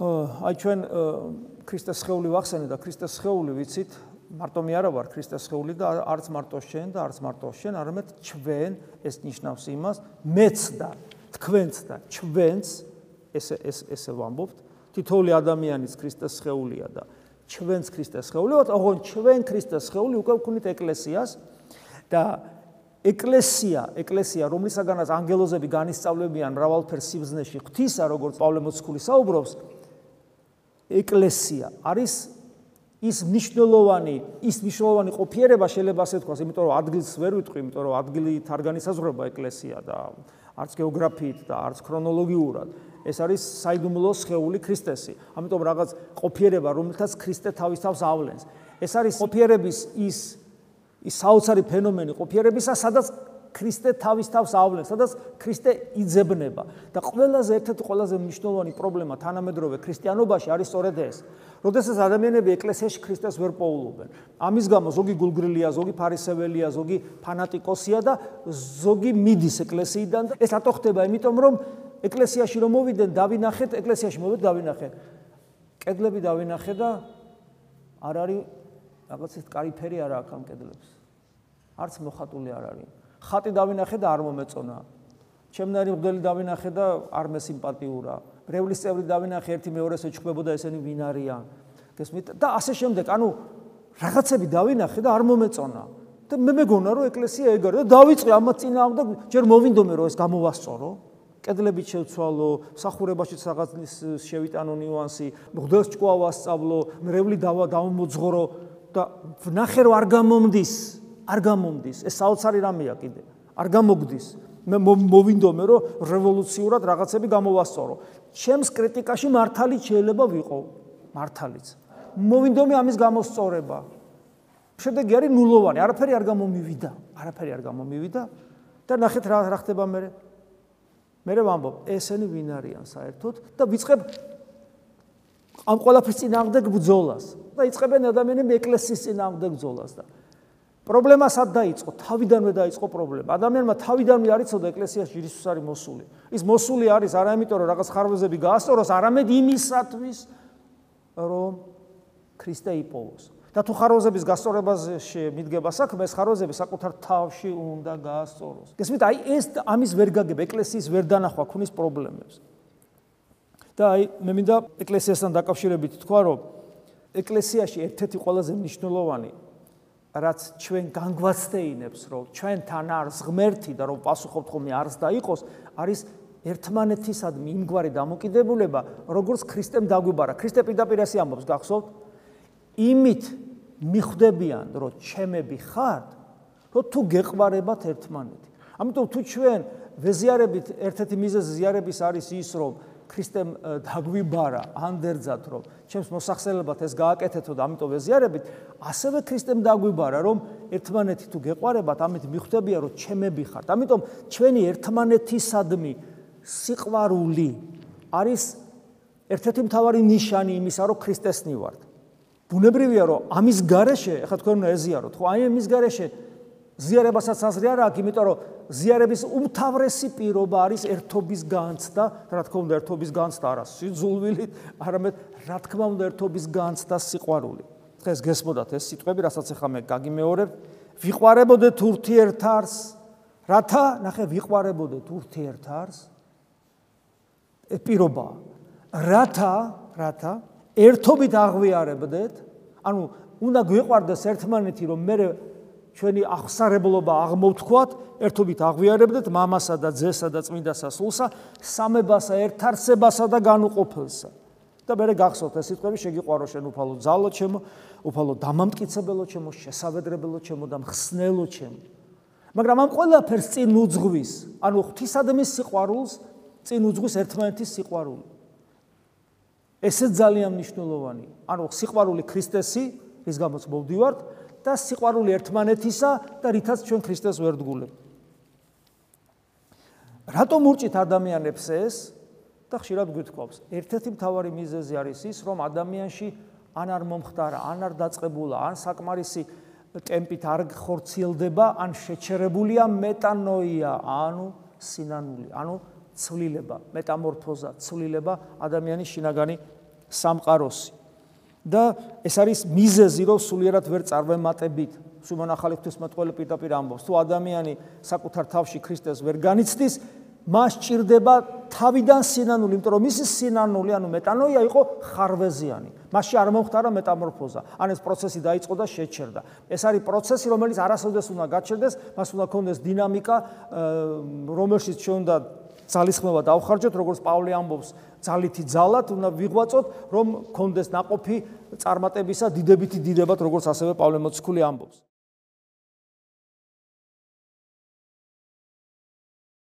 აი ჩვენ ქრისტეს ხეული ვახსენე და ქრისტეს ხეული ვიცით მარტო მე არა ვარ ქრისტეს ხეული და არც მარტო შენ და არც მარტო შენ, არამედ ჩვენ ეს ნიშნავს იმას, მეც და თქვენც და ჩვენც ესე ეს ესე ვამბობთ, თითოეული ადამიანის ქრისტეს ხეულია და ჩვენც ქრისტეს ხეული ვართ, ოღონ ჩვენ ქრისტეს ხეული უკვე ვქონით ეკლესიას და ეკლესია, ეკლესია, რომლისაგანაც ანგელოზები განისწავლებიან მრავალფერ სიბზნეში ღვთისა, როგორც პავლე მოციქული საუბრობს, ეკლესია არის ის მნიშვნელოვანი ის მნიშვნელოვანი ყოფიერება შეიძლება ასე თქვას, იმიტომ რომ ადგილს ვერ ვიტყვი, იმიტომ რომ ადგილით არ განისაზღვრება ეკლესია და არც გეოგრაფიით და არც ქრონოლოგიურად. ეს არის საიდუმლო სხეული ქრისტესი. ამიტომ რაღაც ყოფიერება, რომელთაც ქრისტე თავის თავს ავლენს. ეს არის ყოფიერების ის ის საოცარი ფენომენი ყოფიერებისა, სადაც ქრისტე თავის თავს ავლენს, სადაც ქრისტე იძებნება და ყველაზე ერთ-ერთი ყველაზე მნიშვნელოვანი პრობლემა თანამედროვე ქრისტიანობაში არის სწორედ ეს. როდესაც ადამიანები ეკლესიაში ქრისტეს ვერ პოულობენ. ამის გამო ზოგი გულგრილია, ზოგი ფარისეველია, ზოგი ფანატიკოსია და ზოგი მიდის ეკლესიიდან და ეს რატო ხდება? იმიტომ რომ ეკლესიაში რომ მოვიდნენ, დავინახეთ, ეკლესიაში მოვიდეთ, დავინახეთ. კედლები დავინახე და არ არის რაღაც ეს კარიფერი არა აქვს ამ კედლებს. არც მოხატული არ არის. ხატი დავინახე და არ მომეწონა. ჩემნარი მგდელი დავინახე და არ მესიმპათიურა. ბრევლის წევრი დავინახე ერთი მეორეს ეჩხმებოდა ესენი ვინ არიან. გესმით? და ასე შემდეგ, ანუ რაღაცები დავინახე და არ მომეწონა. და მე მეგონა რომ ეკლესია ეგ არის და დავიწყე ამათ წინააღმ და ჯერ მოვინდომე რომ ეს გამოვასწორო. კედლებით შევცვალო, სახურებაში რაღაც შევიტანო ნიუანსი, მგდელს ჭკუა ვასწავლო, მრევლი დავა დავმოძღორო და ვნახე რომ არ გამომდის. არ გამომდის. ეს საოცარი რამეა კიდე. არ გამოგდის. მე მოვინდომე რომ რევოლუციურად რაღაცები გამოვასწორო. ჩემს კრიტიკაში მართალი შეიძლება ვიყო, მართალიც. მოვინდომე ამის გამოსწორება. შედეგი არის ნულოვანი, არაფერი არ გამომივიდა, არაფერი არ გამომივიდა და ნახეთ რა რა ხდება მე. მე ვამბობ, ესენი ვინ არიან საერთოდ და ვიწყებ ამ ყველაფრის წინააღმდეგ ბრძოლას. და იწყებენ ადამიანები ეკლესიის წინააღმდეგ ბრძოლას და პრობლემა სად დაიწყო? თავიდანვე დაიწყო პრობლემა. ადამიანმა თავიდანვე არ იცოდა ეკლესიაში იესოს არის მოსული. ის მოსული არის არა იმიტომ რომ რაღაც ხარვეზები გაასწოროს, არამედ იმისათვის რომ ქრისტე იპოვოს. და თუ ხარვეზების გასწორებაზე მიდგება საქმე, ეს ხარვეზები საკუთარ თავში უნდა გაასწოროს. გესმით, აი ეს ამის ვერ გაგებ ეკლესიის ვერ დანახვა ქუნის პრობლემებს. და აი მე მინდა ეკლესიასთან დაკავშირებით თქვა, რომ ეკლესიაში ერთ-ერთი ყველაზე მნიშვნელოვანი რაც ჩვენ განგვაცდეინებს, რომ ჩვენთან არის ღმერთი და რომ პასუხობთ ხოლმე არს და იყოს, არის ერთმანეთისადმი იმგვარი დამოკიდებულება, როგორც ქრისტემ დაგვიბარა. ქრისტე პირდაპირ ასე ამბობს, გახსოვთ? იმით მიხვდებიან, რომ ჩემები ხართ, რომ თუ გეყვარებათ ერთმანეთი. ამიტომ თუ ჩვენ ვეზიარებით ერთ-ერთი მიზეზი ზიარების არის ის, რომ ქრისტემ დაგვიბარა ანდერძათ რომ ჩემს მოსახსენებლად ეს გააკეთეთო და ამიტომ ეზიარებით ასევე ქრისტემ დაგვიბარა რომ ერთმანეთი თუ გეყარებათ ამით მიხვდებია რომ ჩემები ხართ. ამიტომ ჩვენი ერთმანეთისადმი სიყვარული არის ერთ-ერთი მთავარი ნიშანი იმისა რომ ქრისტესნი ვართ ბუნებრივია რომ ამის გარეშე ახლა თქვენ უნდა ეზიაროთ ხო? აი ამის გარეშე ზიარებასაც აზრი არ აქვს, იმიტომ რომ ზიარების უმთავრესი პირობა არის ერთობის განცდა, რა თქმა უნდა, ერთობის განცდა არა სიძულვილით, არამედ რა თქმა უნდა, ერთობის განცდა სიყვარული. დღეს გესმოდათ ეს სიტყვები, რასაც ახლა მე გაგიმეორებ, ვიყვარებოდეთ ურთიერთარს, რათა, ნახე, ვიყვარებოდეთ ურთიერთარს. ეს პირობა. რათა, რათა ერთობით აღვიარებდეთ, ანუ უნდა გვიყვარდეს ერთმანეთი, რომ მე ჩვენი აღსარებლობა აღმოვთქვათ, ერთობით აღვიარებდეთ მამასა და ძესა და წმინდასა სულსა, სამებასა, ერთარსებასა და განუყოფელსა. და მე გახსოვთ ეს სიტყვები, შეგიყვარო შენ უფალო ძალო ჩემო, უფალო დამამტკიცებელო ჩემო, შესაძლებელო ჩემო და მხსნელო ჩემო. მაგრამ ამ ყველაფერს წინ უძღვის, ანუ ღვთისადმის სიყვარულს წინ უძღვის ერთმანეთის სიყვარული. ესე ძალიან მნიშვნელოვანი. ანუ სიყვარული ქრისტესი, რის გამოც მოვდივართ, და სიყვარული ერთმანეთისა და რითაც ჩვენ ქრისტეს ვერ დგულებთ. რატომ ურჭით ადამიანებს ეს? და ხშირად გვითხოვს, ერთ-ერთი მთავარი მიზეზი არის ის, რომ ადამიანში ან არ მომხდარა, ან არ დაწყებულა, ან საკმარისი ტემპით არ ხორციელდება, ან შეჩერებულია მეტანოია, ანუ სინანული, ანუ ცვლილება, მეტამორფოზა, ცვლილება ადამიანის შინაგანი სამყაროსი. და ეს არის მიზეზი, რომ სულიერად ვერ წარმემატებით. სულმან ახალი ღვთისმეტყველი პირდაპირ ამბობს, თუ ადამიანი საკუთარ თავში ქრისტეს ვერ განიცდის, მას ჭირდება თავიდან სინანული, იმიტომ რომ მისი სინანული, ანუ მეტანოია იყო ხარვეზიანი. მასში არ მომხდარა მეტამორფოზა. ან ეს პროცესი დაიწყო და შეჩერდა. ეს არის პროცესი, რომელიც არასოდეს უნდა გაჩერდეს, მას უნდა კონდეს დინამიკა, რომელშიც ჩვენ უნდა ძალისხმევა დავხარჯოთ, როგორც პავლე ამბობს, ძალითი ძალად უნდა ვიღვაწოთ, რომ კონდეს ناقოფი წარმატებისა, დიდებითი დიდებად, როგორც ასევე პავლე მოციქული ამბობს.